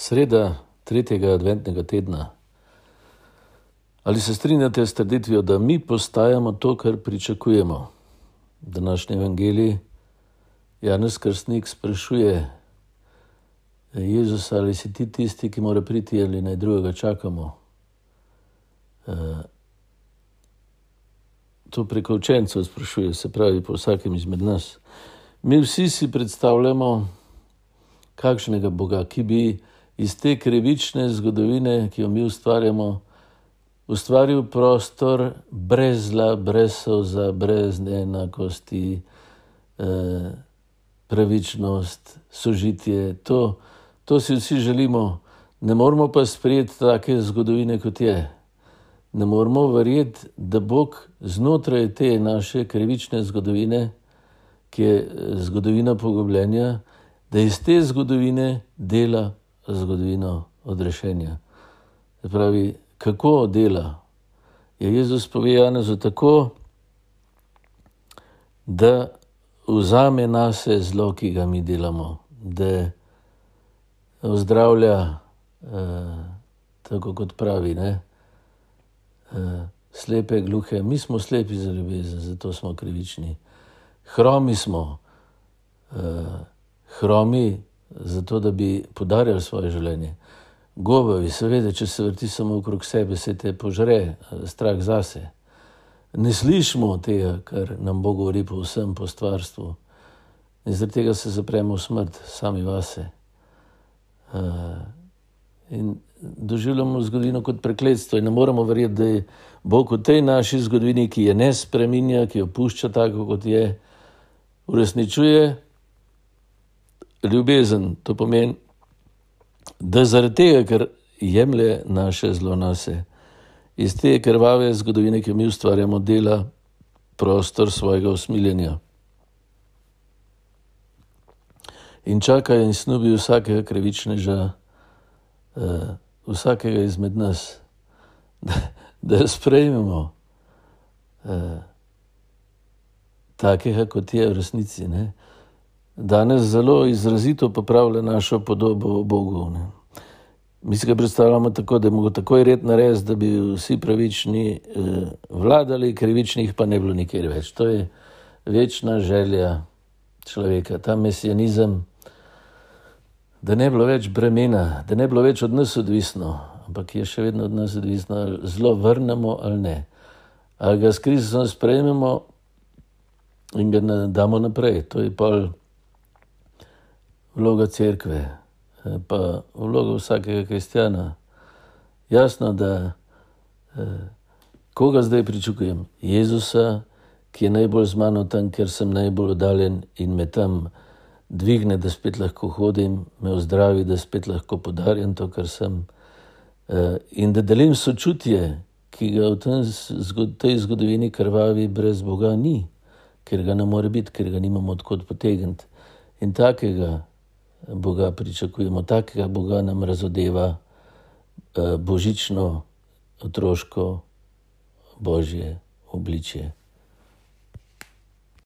Sreda tretjega adventnega tedna. Ali se strinjate s trditvijo, da mi postajamo to, kar pričakujemo? Današnji evangelij Janez Krstnik sprašuje Jezusa, ali si ti tisti, ki mora priti, ali naj drugega čakamo. Eh, to preko učencev sprašuje, se pravi, po vsakem izmed nas. Mi vsi si predstavljamo kakšnega Boga, ki bi iz te krivične zgodovine, ki jo mi ustvarjamo, ustvaril prostor brez zla, brez soza, brez neenakosti, eh, pravičnost, sožitje. To, to si vsi želimo, ne moramo pa sprejeti take zgodovine, kot je. Ne moramo verjeti, da Bog znotraj te naše krivične zgodovine, ki je zgodovina pogubljenja, da iz te zgodovine dela zgodovino odrešenja. Pravi, kako dela? Je Jezus povedal za tako, da vzame na se zlo, ki ga mi delamo, da ozdravlja, eh, tako kot pravi, ne? Eh, slepe, gluhe. Mi smo slepi za ljubezen, zato smo krivični. Hromi smo, eh, hromi zato, da bi podarjali svoje življenje. Gobovi, seveda, če se vrti samo okrog sebe, se te požre, strah zase. Ne slišimo tega, kar nam Bog govori po vsem, po stvarstvu. In zaradi tega se zapremo v smrt, sami vase. Uh, in doživljamo zgodovino kot prekletstvo, in ne moremo verjeti, da je Bog v tej naši zgodovini, ki je ne spremenja, ki jo pušča tako, kot je, uresničuje ljubezen, to pomeni, da zaradi tega, ker jemlje naše zlo nase, iz te krvave zgodovine, ki jo mi ustvarjamo, dela prostor svojega usmiljenja. In čaka in snubi vsakega krivičneža, uh, vsakega izmed nas, da, da sprejmemo uh, takega, kot je v resnici. Ne? Danes zelo izrazito popravlja našo podobo o Bogu. Ne. Mi si ga predstavljamo tako, da bomo takoj red naredili, da bi vsi pravični eh, vladali, krivičnih pa ne bilo nikjer več. To je večna želja človeka, ta mesijanizem, da ne bilo več bremena, da ne bilo več od nas odvisno, ampak je še vedno od nas odvisno, ali zelo vrnemo ali ne. Ali ga s krizo sprejmemo in ga damo naprej. To je pa vloga crkve, eh, pa vloga vsakega kristjana. Jasno, da eh, koga zdaj pričakujem? Jezusa, ki je najbolj z mano tam, ker sem najbolj oddaljen in me tam dvigne, da spet lahko hodim, me ozdravi, da spet lahko podarjam to, kar sem. Eh, in da delim sočutje, ki ga v tej zgodovini krvavi brez Boga ni, ker ga ne more biti, ker ga nimamo odkot potegniti. In takega Boga pričakujemo, takega Boga nam razodeva eh, božično, otroško, božje obličje.